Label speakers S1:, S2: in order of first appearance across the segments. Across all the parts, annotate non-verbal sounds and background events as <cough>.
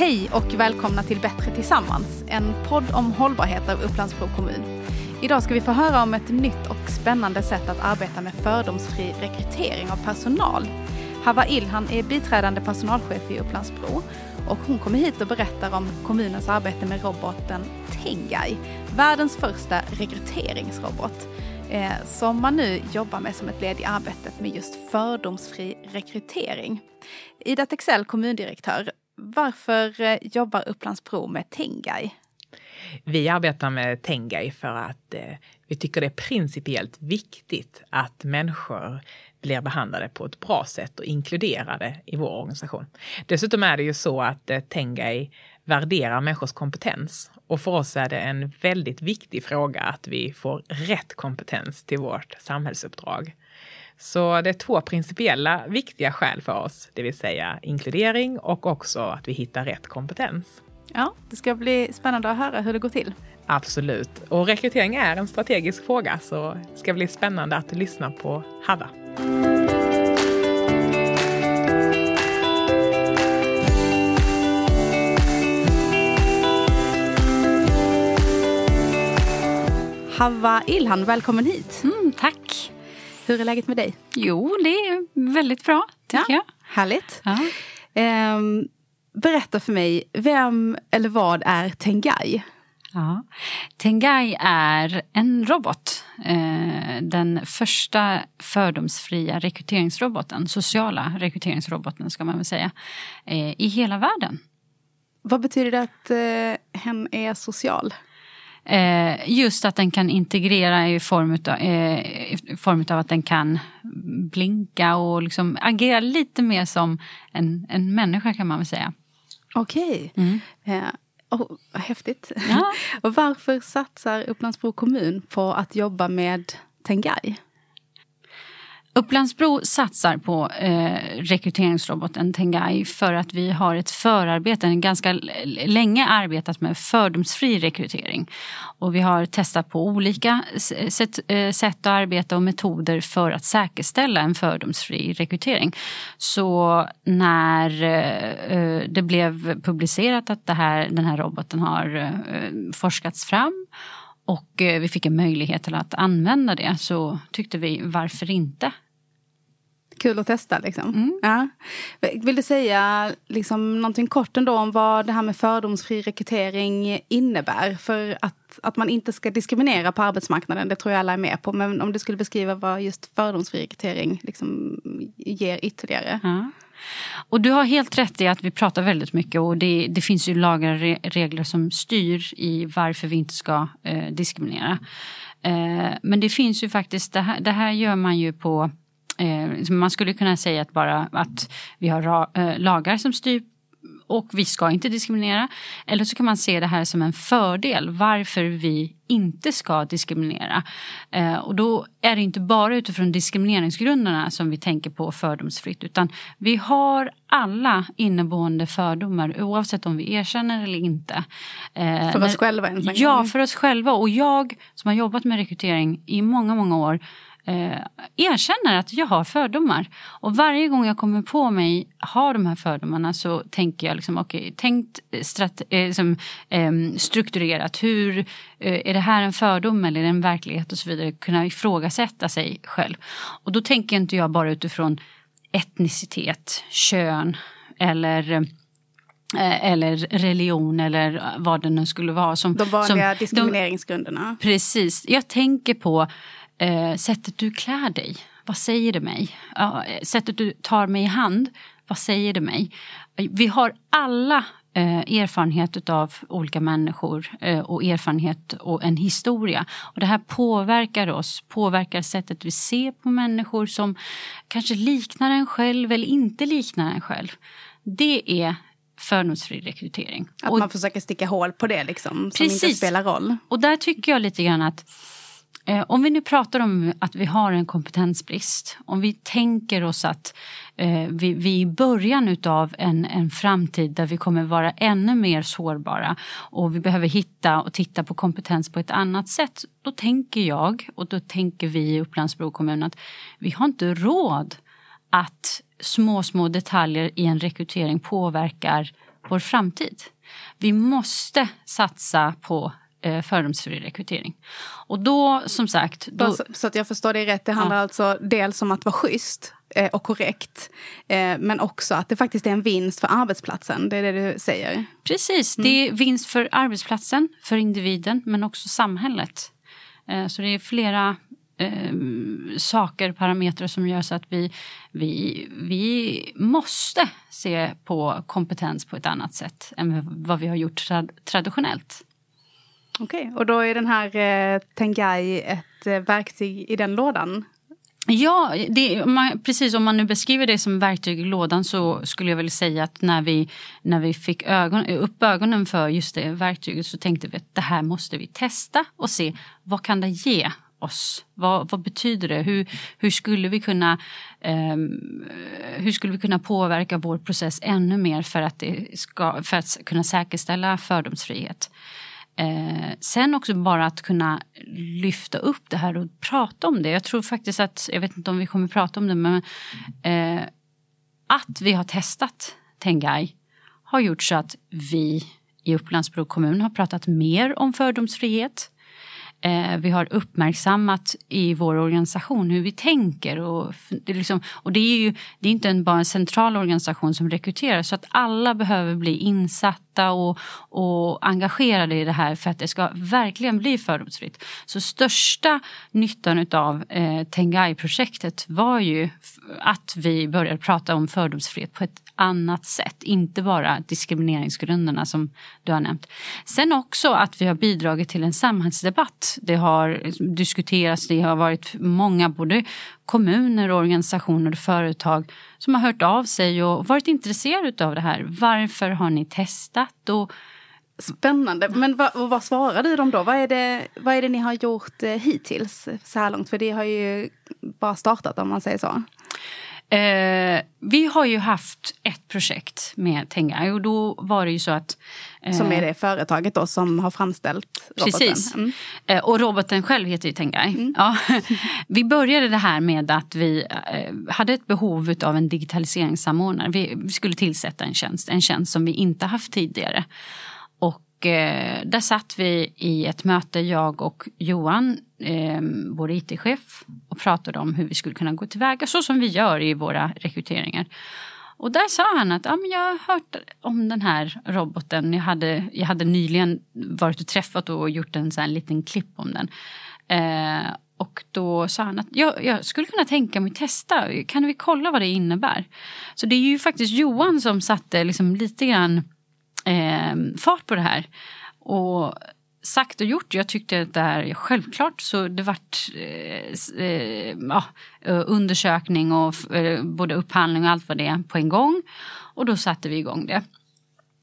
S1: Hej och välkomna till Bättre tillsammans, en podd om hållbarhet av Upplandsbro kommun. Idag ska vi få höra om ett nytt och spännande sätt att arbeta med fördomsfri rekrytering av personal. Hava Ilhan är biträdande personalchef i Upplandsbro och hon kommer hit och berättar om kommunens arbete med roboten Tengai, världens första rekryteringsrobot eh, som man nu jobbar med som ett led i arbetet med just fördomsfri rekrytering. Ida Texell, kommundirektör, varför eh, jobbar Upplands-Bro med Tengai?
S2: Vi arbetar med Tengai för att eh, vi tycker det är principiellt viktigt att människor blir behandlade på ett bra sätt och inkluderade i vår organisation. Dessutom är det ju så att eh, Tengai värderar människors kompetens och för oss är det en väldigt viktig fråga att vi får rätt kompetens till vårt samhällsuppdrag. Så det är två principiella viktiga skäl för oss, det vill säga inkludering och också att vi hittar rätt kompetens.
S1: Ja, det ska bli spännande att höra hur det går till.
S2: Absolut. Och rekrytering är en strategisk fråga så det ska bli spännande att lyssna på Hava.
S1: Hava Ilhan, välkommen hit.
S3: Mm, tack.
S1: Hur är läget med dig?
S3: Jo, det är väldigt bra, tycker ja, jag.
S1: Härligt. Ja. Um, berätta för mig, vem eller vad är Tengai?
S3: Ja. Tengai är en robot. Eh, den första fördomsfria rekryteringsroboten, sociala rekryteringsroboten ska man väl säga, eh, i hela världen.
S1: Vad betyder det att eh, hen är social?
S3: Eh, just att den kan integrera i form, utav, eh, i form av att den kan blinka och liksom agera lite mer som en, en människa kan man väl säga.
S1: Okej. Mm. Eh, oh, häftigt. Ja. <laughs> och varför satsar Upplandsbro kommun på att jobba med Tengai?
S3: Upplandsbro satsar på eh, rekryteringsroboten Tengai för att vi har ett förarbete, en ganska länge arbetat med fördomsfri rekrytering. Och vi har testat på olika sätt, eh, sätt att arbeta och metoder för att säkerställa en fördomsfri rekrytering. Så när eh, eh det blev publicerat att det här, den här roboten har eh, eh forskats fram och eh, vi fick en möjlighet till att använda det så tyckte vi varför inte?
S1: Kul att testa liksom. Mm. Ja. Vill du säga liksom, någonting kort ändå om vad det här med fördomsfri rekrytering innebär? För att, att man inte ska diskriminera på arbetsmarknaden, det tror jag alla är med på. Men om du skulle beskriva vad just fördomsfri rekrytering liksom ger ytterligare.
S3: Ja. Och du har helt rätt i att vi pratar väldigt mycket och det, det finns ju lagar och regler som styr i varför vi inte ska eh, diskriminera. Eh, men det finns ju faktiskt, det här, det här gör man ju på eh, man skulle kunna säga att bara att vi har eh, lagar som styr och vi ska inte diskriminera. Eller så kan man se det här som en fördel varför vi inte ska diskriminera. Eh, och då är det inte bara utifrån diskrimineringsgrunderna som vi tänker på fördomsfritt utan vi har alla inneboende fördomar oavsett om vi erkänner eller inte.
S1: Eh, för oss själva?
S3: Ja, för oss själva. Och jag som har jobbat med rekrytering i många, många år eh, erkänner att jag har fördomar. Och varje gång jag kommer på mig ha de här fördomarna så tänker jag liksom, okej, okay, tänkt strat- eh, liksom, eh, strukturerat. Hur, eh, är det här en fördom eller är det en verklighet och så vidare. Kunna ifrågasätta sig själv. Och då tänker inte jag bara utifrån etnicitet, kön eller eh, eller religion eller vad det nu skulle vara. Som,
S1: de vanliga som, diskrimineringsgrunderna.
S3: De, precis. Jag tänker på Eh, sättet du klär dig, vad säger det mig? Ja, sättet du tar mig i hand, vad säger det mig? Vi har alla eh, erfarenhet av olika människor eh, och erfarenhet och en historia. Och det här påverkar oss, påverkar sättet vi ser på människor som kanske liknar en själv eller inte liknar en själv. Det är fördomsfri rekrytering.
S1: Att man försöker sticka hål på det liksom, som precis. inte spelar roll.
S3: Och där tycker jag lite grann att Eh, Eh, om vi nu pratar om att vi har en kompetensbrist, om vi tänker oss att eh, vi, vi är i början utav en, en framtid där vi kommer vara ännu mer sårbara och vi behöver hitta och titta på kompetens på ett annat sätt. Då tänker jag och då tänker vi i Upplandsbro kommun att vi har inte råd att små, små detaljer i en rekrytering påverkar vår framtid. Vi måste satsa på eh, fördomsfri rekrytering. Och då som sagt... Då,
S1: så, så, att jag förstår det rätt, det handlar ja. alltså dels om att vara schysst eh, och korrekt. Eh, men också att det faktiskt är en vinst för arbetsplatsen, det är det du säger?
S3: Precis, mm. det är vinst för arbetsplatsen, för individen men också samhället. Eh, så det är flera eh, saker, parametrar som gör så att vi, vi, vi måste se på kompetens på ett annat sätt än vad vi har gjort trad traditionellt.
S1: Okej, okay. och då är den här eh, Tengai ett eh, verktyg i den lådan?
S3: Ja, det, man, precis om man nu beskriver det som verktyg i lådan så skulle jag väl säga att när vi, när vi fick ögon, upp ögonen för just det verktyget så tänkte vi att det här måste vi testa och se vad kan det ge oss? Vad, vad betyder det? Hur, hur, skulle vi kunna, eh, hur skulle vi kunna påverka vår process ännu mer för att, det ska, för att kunna säkerställa fördomsfrihet? Eh, sen också bara att kunna lyfta upp det här och prata om det. Jag tror faktiskt att, jag vet inte om vi kommer prata om det, men eh, att vi har testat Tengai har gjort så att vi i Upplands-Bro kommun har pratat mer om fördomsfrihet. Eh, vi har uppmärksammat i vår organisation hur vi tänker. Och det, liksom, och det är ju det är inte en, bara en central organisation som rekryterar så att alla behöver bli insatta och, och engagerade i det här för att det ska verkligen bli fördomsfritt. Så största nyttan av eh, Tengai-projektet var ju att vi började prata om fördomsfrihet på ett annat sätt. Inte bara diskrimineringsgrunderna som du har nämnt. Sen också att vi har bidragit till en samhällsdebatt. Det har diskuterats, det har varit många både kommuner, organisationer och företag som har hört av sig och varit intresserade av det här. Varför har ni testat? Och
S1: Spännande. Men vad, vad svarar du dem då? Vad är, det, vad är det ni har gjort eh, hittills så här långt? För det har ju bara startat om man säger så.
S3: Eh, vi har ju haft ett projekt med Tengai och då var det ju så att...
S1: Eh, som är det företaget då som har framställt roboten?
S3: Precis. Mm. Eh, och roboten själv heter ju Tengai. Mm. Ja. <laughs> vi började det här med att vi eh, hade ett behov av en digitaliseringssamordnare. Vi, vi skulle tillsätta en tjänst, en tjänst som vi inte haft tidigare. Och eh, där satt vi i ett möte, jag och Johan, eh, vår IT-chef, och pratade om hur vi skulle kunna gå tillväga så som vi gör i våra rekryteringar. Och där sa han att ja, men jag har hört om den här roboten. Jag hade, jag hade nyligen varit och träffat och gjort en sån liten klipp om den. Eh, och då sa han att jag, jag, skulle kunna tänka mig testa. Kan vi kolla vad det innebär? Så det är ju faktiskt Johan som satte liksom lite grann eh, fart på det här. Och sagt och gjort. Jag tyckte att det här, självklart så det vart eh, eh, eh, undersökning och eh, både upphandling och allt vad det är på en gång. Och då satte vi igång det.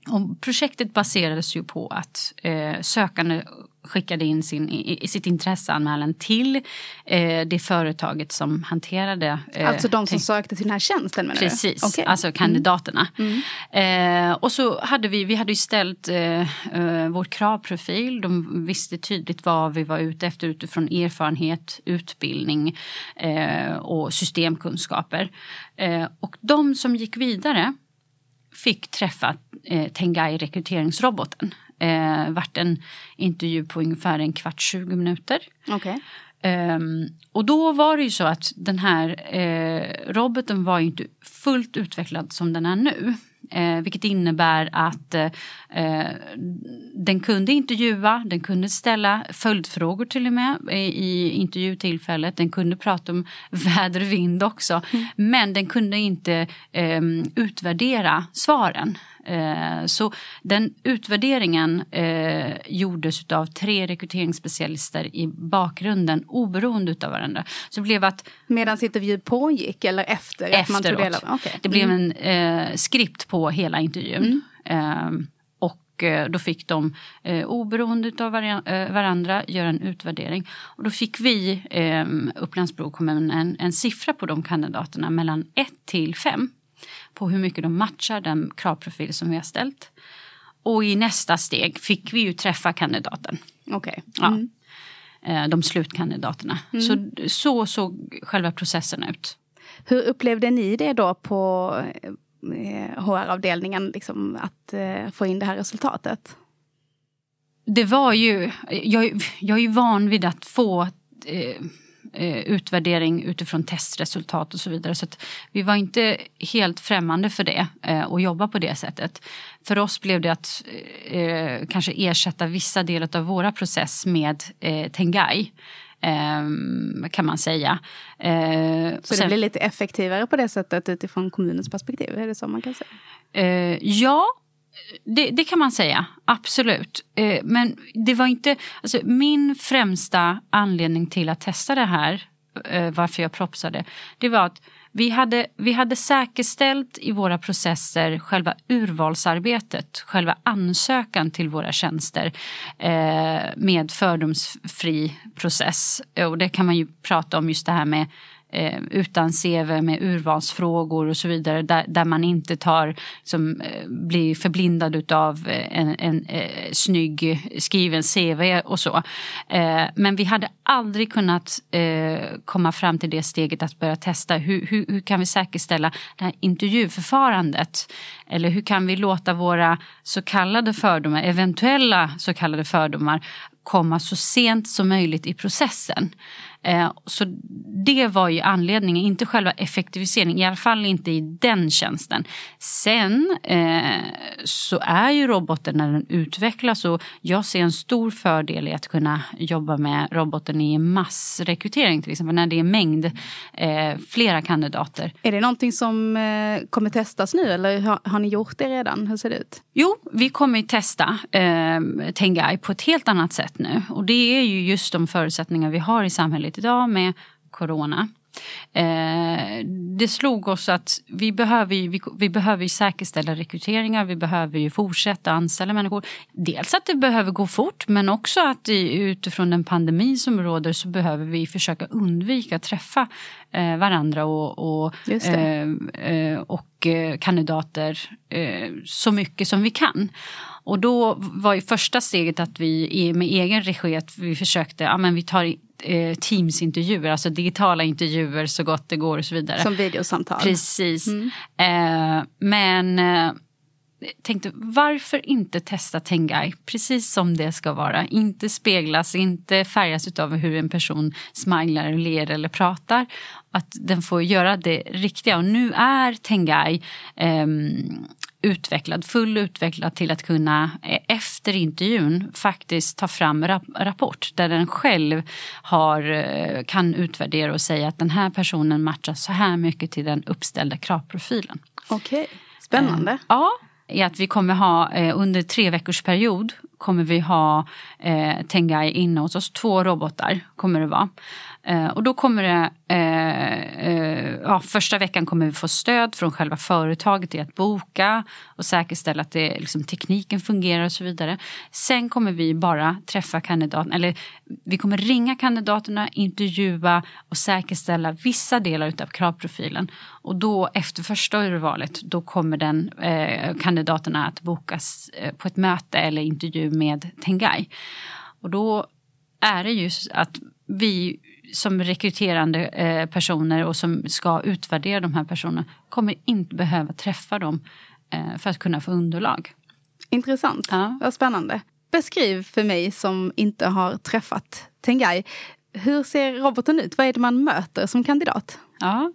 S3: Och projektet baserades ju på att eh, sökande skickade in sin, i, sitt intresseanmälan till eh, det företaget som hanterade...
S1: Eh, alltså de som sökte till den här tjänsten menar
S3: Precis? Okay. alltså kandidaterna. Mm. Mm. Eh, och så hade vi, vi hade ju ställt eh, eh, vår kravprofil. De visste tydligt vad vi var ute efter utifrån erfarenhet, utbildning eh, och systemkunskaper. och de som gick vidare fick träffa eh, Tengai rekryteringsroboten. Eh, vart en intervju på ungefär en kvart, 20 minuter.
S1: Okay.
S3: Um, och då var det ju så att den här eh, roboten var inte fullt utvecklad som den är nu. Eh, vilket innebär att eh, den kunde intervjua, den kunde ställa följdfrågor till och med i, i intervjutillfället. Den kunde prata om <laughs> väder och vind också. Mm. Men den kunde inte eh, utvärdera svaren. Eh, så den utvärderingen eh, gjordes av tre rekryteringsspecialister i bakgrunden oberoende av varandra. Så det blev att...
S1: Medan intervjun pågick eller efter?
S3: Efteråt. Att man tog del av, okay. Det blev mm. en eh, skript på hela intervjun. Mm. Eh, och eh, då fick de eh, oberoende av varandra göra en utvärdering. Och då fick vi, eh, Upplands-Bro kommun, en, en siffra på de kandidaterna mellan 1 till 5 på hur mycket de matchar den kravprofil som vi har ställt. Och i nästa steg fick vi ju träffa kandidaten.
S1: Okej.
S3: Okay. Mm. Ja. De slutkandidaterna. Mm. Så, så såg själva processen ut.
S1: Hur upplevde ni det då på HR-avdelningen liksom, att eh, få in det här resultatet?
S3: Det var ju... Jag, jag är ju van vid att få eh, eh, utvärdering utifrån testresultat och så vidare. Så vi var inte helt främmande för det eh, och jobba på det sättet. För oss blev det att eh, kanske ersätta vissa delar av våra process med eh, Tengai. Ehm, kan man säga.
S1: Eh, så det blir lite effektivare på det sättet utifrån kommunens perspektiv? Är det så man kan säga?
S3: Eh, ja, det, det, kan man säga, absolut. Eh, men det var inte... Alltså, min främsta anledning till att testa det här, eh, varför jag propsade, det var att vi hade, vi hade säkerställt i våra processer själva urvalsarbetet, själva ansökan till våra tjänster eh, med fördomsfri process. Och det kan man ju prata om just det här med eh, utan CV med urvalsfrågor och så vidare där, där man inte tar, som, eh, blir förblindad av eh, en, en eh, snygg skriven CV och så. Eh, men vi hade aldrig kunnat eh, komma fram till det steget att börja testa hur, hur, hur kan vi säkerställa det här intervjuförfarandet eller hur kan vi låta våra så kallade fördomar, eventuella så kallade fördomar komma så sent som möjligt i processen. Eh, så det var ju anledningen, inte själva effektiviseringen, i alla fall inte i den tjänsten. Sen eh, så är ju roboten när den utvecklas och jag ser en stor fördel i att kunna jobba med roboten i massrekrytering till exempel när det är mängd, eh, flera kandidater.
S1: Är det någonting som kommer testas nu eller har, har, ni gjort det redan? Hur ser det ut?
S3: Jo, vi kommer testa eh, Tengai på ett helt annat sätt nu och det är ju just de förutsättningar vi har i samhället idag med corona. Eh, det slog oss att vi behöver, vi, vi behöver säkerställa rekryteringar, vi behöver ju fortsätta anställa människor. Dels att det behöver gå fort men också att i, utifrån den pandemi som råder så behöver vi försöka undvika att träffa varandra och, och, eh, eh, och eh, kandidater eh, så mycket som vi kan. Och då var ju första steget att vi med egen regi att vi försökte, ja men vi tar eh, Teams-intervjuer, alltså digitala intervjuer så gott det går och så vidare.
S1: Som videosamtal.
S3: Precis. Mm. Eh, men eh, tänkte varför inte testa Tengai precis som det ska vara. Inte speglas, inte färgas av hur en person smilar, ler eller pratar. Att den får göra det riktiga. Och nu är Tengai eh, utvecklad, full utvecklad till att kunna eh, efter intervjun faktiskt ta fram rap rapport där den själv har, eh, kan utvärdera och säga att den här personen matchar så här mycket till den uppställda kravprofilen.
S1: Okej, spännande. Eh,
S3: ja, är att vi kommer ha eh, under tre veckors period kommer vi ha eh, Tengai inne hos oss. Två robotar kommer det vara. Eh, och då kommer det, eh, eh, ja, första veckan kommer vi få stöd från själva företaget i att boka och säkerställa att det, liksom, tekniken fungerar och så vidare. Sen kommer vi bara träffa kandidaterna, eller vi kommer ringa kandidaterna, intervjua och säkerställa vissa delar av kravprofilen. Och då efter första urvalet, då kommer den eh, kandidaterna att bokas eh, på ett möte eller intervju med Tengai. Och då är det just att vi som rekryterande eh, personer och som ska utvärdera de här personerna kommer inte behöva träffa dem eh, för att kunna få underlag.
S1: Intressant, ja. vad spännande. Beskriv för mig som inte har träffat Tengai. Hur ser roboten ut? Vad är det man möter som kandidat?
S3: Ja,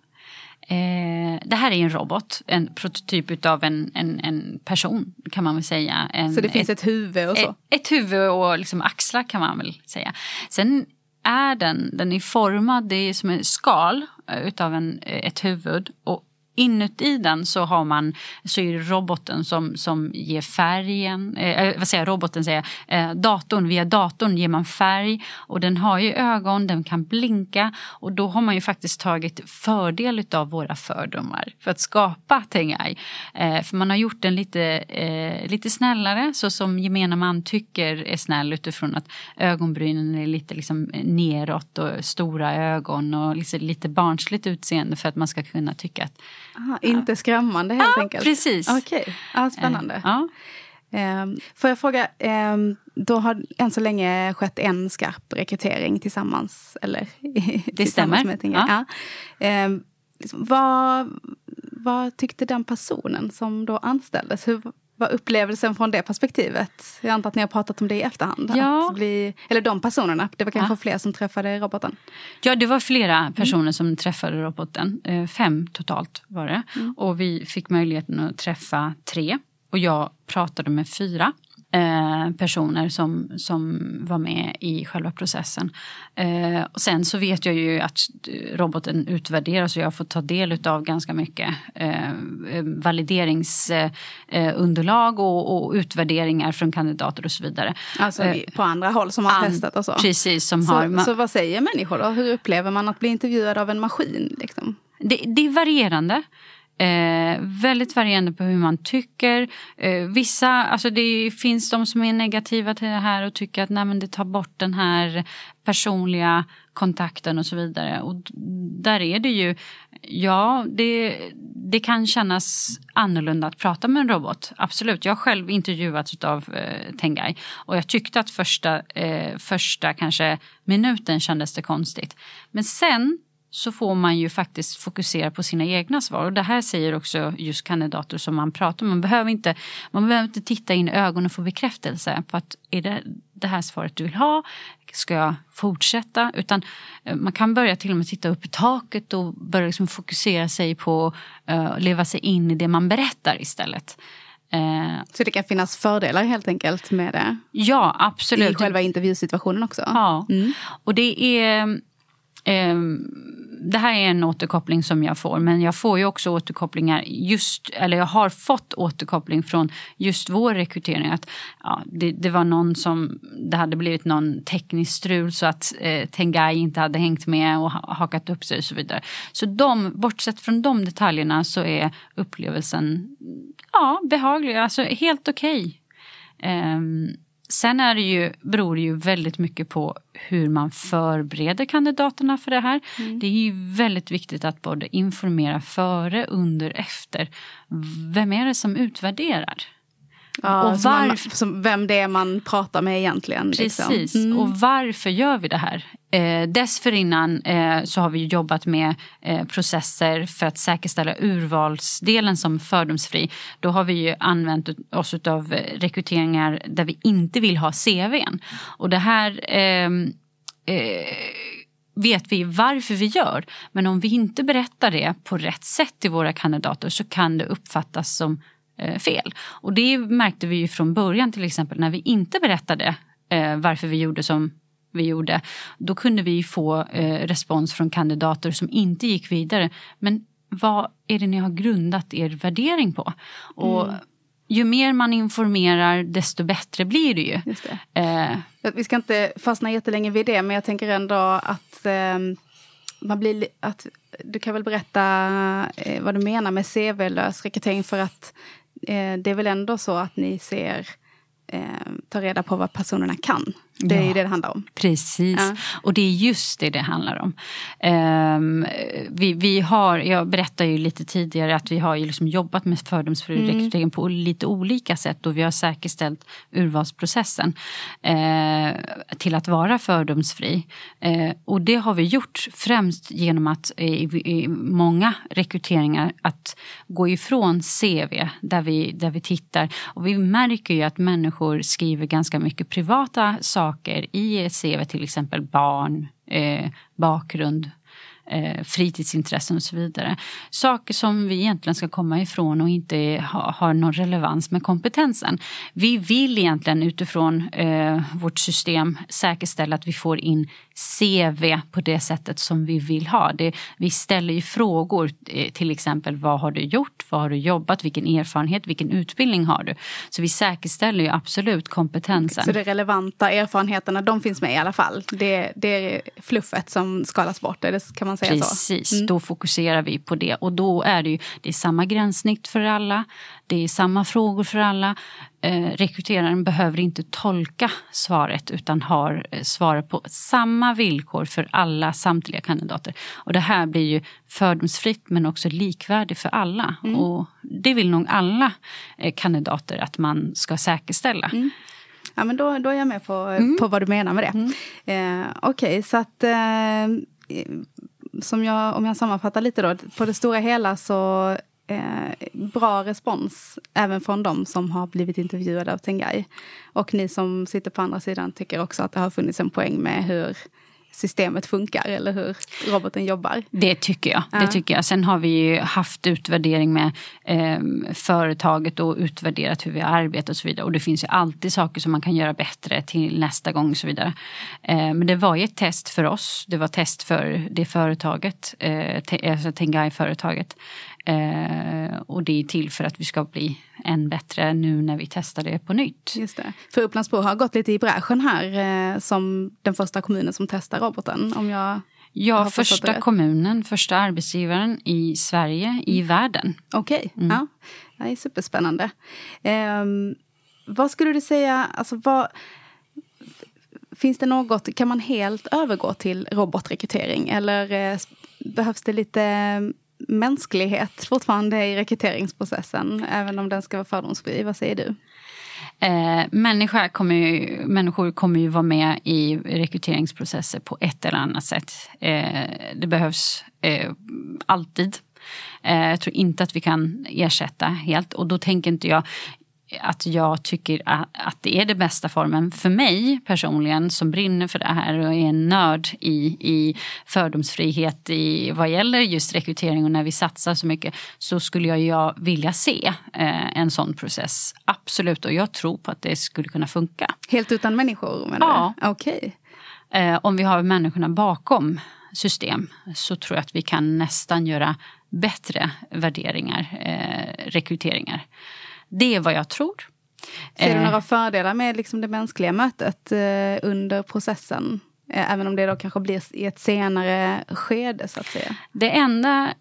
S3: Eh, det här är en robot, en prototyp av en, en, en person kan man väl säga. En,
S1: så det finns ett, ett huvud och så?
S3: Ett, ett huvud och liksom axlar kan man väl säga. Sen är den, den är formad, det är som ett skal eh, utav en, eh, ett huvud. Och Inuti den så har man så är det roboten som, som ger färgen, eh, eh vad säger jag, roboten säger eh, datorn, via datorn ger man färg och den har ju ögon, den kan blinka och då har man ju faktiskt tagit fördel av våra fördomar för att skapa Tengai. Eh, för man har gjort den lite, eh, lite snällare så som gemene man tycker är snäll utifrån att ögonbrynen är lite liksom neråt och stora ögon och liksom lite barnsligt utseende för att man ska kunna tycka att
S1: Aha, inte skrämmande helt
S3: ja,
S1: enkelt?
S3: Precis.
S1: Okej, okay. ja, spännande.
S3: Ja.
S1: Um, får jag fråga, um, då har än så länge skett en skarp rekrytering tillsammans? Eller,
S3: det stämmer.
S1: Med ja. ja. Um, liksom, vad, vad tyckte den personen som då anställdes? Hur var upplevelsen från det perspektivet? Jag antar att ni har pratat om det i efterhand.
S3: Ja.
S1: Att bli, eller de personerna, det var kanske
S3: Ja.
S1: fler som träffade roboten.
S3: Ja, det var flera personer som träffade roboten. Eh, Fem totalt var det. Och vi fick möjligheten att träffa tre. Och jag pratade med fyra eh, personer som, som var med i själva processen. Eh, och sen så vet jag ju att eh, roboten utvärderas och jag fått ta del av ganska mycket eh, valideringsunderlag och, och utvärderingar från kandidater och så vidare.
S1: Alltså
S3: Eh,
S1: på andra håll som har
S3: an-
S1: testat och så.
S3: Precis, som har...
S1: Så, så vad säger människor då? Hur upplever man att bli intervjuad av en maskin? Liksom?
S3: Det, det är varierande. Eh, väldigt varierande på hur man tycker. Eh, vissa, alltså det finns de som är negativa till det här och tycker att nej, men det tar bort den här personliga kontakten och så vidare. Och där är det ju, ja det, det kan kännas annorlunda att prata med en robot. Absolut, jag har själv intervjuats av eh, Tengai och jag tyckte att första, eh, första kanske minuten kändes det konstigt. Men sen så får man ju faktiskt fokusera på sina egna svar. Och det här säger också just kandidater som man pratar med. Man behöver inte, man behöver inte titta in i ögonen och få bekräftelse på att är det det här svaret du vill ha? Ska jag fortsätta? Utan eh, man kan börja till och med titta upp i taket och börja liksom fokusera sig på att leva sig in i det man berättar istället. Eh,
S1: Så det kan finnas fördelar helt enkelt med det?
S3: ja, absolut.
S1: I själva intervjusituationen också?
S3: Ja,
S1: Mm.
S3: och det är... Eh, det här är en återkoppling som jag får, men jag får ju också återkopplingar just, eller jag har fått återkoppling från just vår rekrytering. Att, ja, det, det var någon som, det hade blivit någon teknisk strul så att eh, Tengai inte hade hängt med och ha- hakat upp sig och så vidare. Så de, bortsett från de detaljerna så är upplevelsen ja, behaglig, alltså helt okej. Ehm, sen är det ju, beror det ju väldigt mycket på hur man förbereder kandidaterna för det här. Det är ju väldigt viktigt att både informera före, under, efter. Vem är det som utvärderar?
S1: Ja,
S3: Och
S1: man-
S3: varför-
S1: som vem det är man pratar med egentligen. liksom.
S3: Precis,
S1: Mm.
S3: och varför gör vi det här? Eh, dessförinnan eh, så har vi jobbat med eh, processer för att säkerställa urvalsdelen som fördomsfri. Då har vi använt oss av rekryteringar där vi inte vill ha CVn. Och det här ehm, eh, vet vi varför vi gör. Men om vi inte berättar det på rätt sätt till våra kandidater så kan det uppfattas som eh, fel. Och det märkte vi ju från början till exempel när vi inte berättade eh, varför vi gjorde som vi gjorde. Då kunde vi få eh, respons från kandidater som inte gick vidare. Men vad är det ni har grundat er värdering på? Och ju mer man informerar desto bättre blir det ju.
S1: Det.
S3: Eh,
S1: Vi ska inte fastna jättelänge vid det, men jag tänker ändå att ehm, man blir, li- att du kan väl berätta eh, vad du menar med CV-lös rekrytering för att eh, Eh, det är väl ändå så att ni ser, eh, tar reda på vad personerna kan. Det är
S3: Ja.
S1: det det handlar om.
S3: Precis,
S1: Ja.
S3: och det är just det det handlar om. Ehm, vi, vi har, jag berättade ju lite tidigare att vi har ju liksom jobbat med fördomsfri rekrytering på lite olika sätt och vi har säkerställt urvalsprocessen eh, till att vara fördomsfri. Eh, och det har vi gjort främst genom att eh, i, i många rekryteringar att gå ifrån CV där vi, där vi tittar. Och vi märker ju att människor skriver ganska mycket privata saker i ett CV, till exempel barn, eh, bakgrund, eh, fritidsintressen och så vidare. Saker som vi egentligen ska komma ifrån och inte ha, har någon relevans med kompetensen. Vi vill egentligen utifrån eh, vårt system säkerställa att vi får in CV på det sättet som vi vill ha. Det, vi ställer ju frågor, eh, till exempel vad har du gjort, vad har du jobbat, vilken erfarenhet, vilken utbildning har du? Så vi säkerställer ju absolut kompetensen.
S1: Så de relevanta erfarenheterna, de finns med i alla fall. Det, det är fluffet som skalas bort, det, kan man säga så?
S3: Precis, då fokuserar vi på det. Och då är det ju det är samma gränssnitt för alla. Det är samma frågor för alla. Eh, rekryteraren behöver inte tolka svaret utan har eh, svaret på samma villkor för alla samtliga kandidater. Och det här blir ju fördomsfritt men också likvärdigt för alla. Och det vill nog alla eh, kandidater att man ska säkerställa.
S1: Ja, men då, då är jag med på,
S3: Mm.
S1: på vad du menar med det. Eh, Okej, så att... Eh, som jag, om jag sammanfattar lite då. På det stora hela så eh, bra respons även från de som har blivit intervjuade av Tengai. Och ni som sitter på andra sidan tycker också att det har funnits en poäng med hur systemet funkar eller hur roboten jobbar.
S3: Det tycker jag. Ja. Det tycker jag. Sen har vi ju haft utvärdering med eh, företaget och utvärderat hur vi har arbetat och så vidare. Och det finns ju alltid saker som man kan göra bättre till nästa gång och så vidare. Eh, men det var ju ett test för oss. Det var test för det företaget, eh, alltså Tengai-företaget. Eh, och det är till för att vi ska bli än bättre nu när vi testar det på nytt.
S1: Just det. För Upplandsbro har gått lite i bräschen här eh, som den första kommunen som testar roboten. Om jag
S3: Ja, första kommunen, första arbetsgivaren i Sverige, i mm. världen.
S1: Okej, okay. mm. ja. Det är superspännande. Eh, vad skulle du säga, alltså vad, Finns det något, kan man helt övergå till robotrekrytering eller eh, behövs det lite mänsklighet fortfarande i rekryteringsprocessen, även om den ska vara fördomsfri. Vad säger du?
S3: Eh, människor, kommer ju, människor kommer ju vara med i rekryteringsprocesser på ett eller annat sätt. Eh, det behövs eh, alltid. Eh, jag tror inte att vi kan ersätta helt och då tänker inte jag att jag tycker att det är den bästa formen för mig personligen som brinner för det här och är en nörd i, i fördomsfrihet i vad gäller just rekrytering och när vi satsar så mycket så skulle jag, jag vilja se eh, en sån process. Absolut och jag tror på att det skulle kunna funka.
S1: Helt utan människor menar
S3: ja.
S1: du? Okay.
S3: Eh, om vi har människorna bakom system så tror jag att vi kan nästan göra bättre värderingar, eh, rekryteringar. Det är vad jag tror.
S1: Ser du eh. några fördelar med liksom det mänskliga mötet eh, under processen? Eh, även om det då kanske blir i ett senare skede så att säga.
S3: Det enda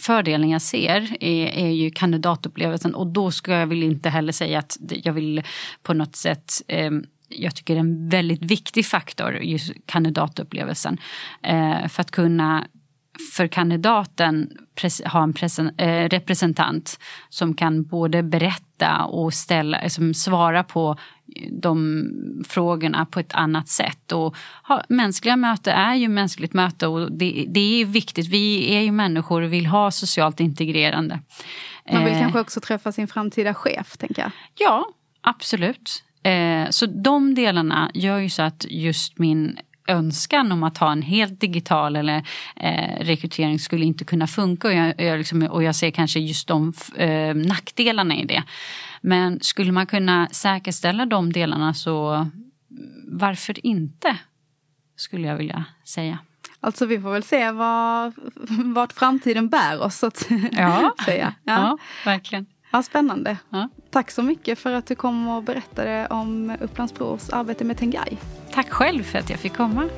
S3: fördelen jag ser är, är ju kandidatupplevelsen och då ska jag väl inte heller säga att jag vill på något sätt jag tycker det är en väldigt viktig faktor, just kandidatupplevelsen. för att kunna för kandidaten ha en eh, representant som kan både berätta och ställa, liksom svara på de frågorna på ett annat sätt. Och ha, mänskliga möte är ju mänskligt möte och det, det är viktigt. Vi är ju människor och vill ha socialt integrerande.
S1: Man vill eh, kanske också träffa sin framtida chef, tänker jag.
S3: Ja, absolut. Eh, så de delarna gör ju så att just min önskan om att ha en helt digital eller eh, rekrytering skulle inte kunna funka. Och jag, jag liksom, och jag ser kanske just de eh, nackdelarna i det. Men skulle man kunna säkerställa de delarna så varför inte? Skulle jag vilja säga.
S1: Alltså vi får väl se vad, vart framtiden bär oss att
S3: ja. <laughs>
S1: säga.
S3: Ja. ja, verkligen.
S1: Ja, spännande. Ja. Tack så mycket för att du kom och berättade om Upplands Bros arbete med Tengai.
S3: Tack själv för att jag fick komma.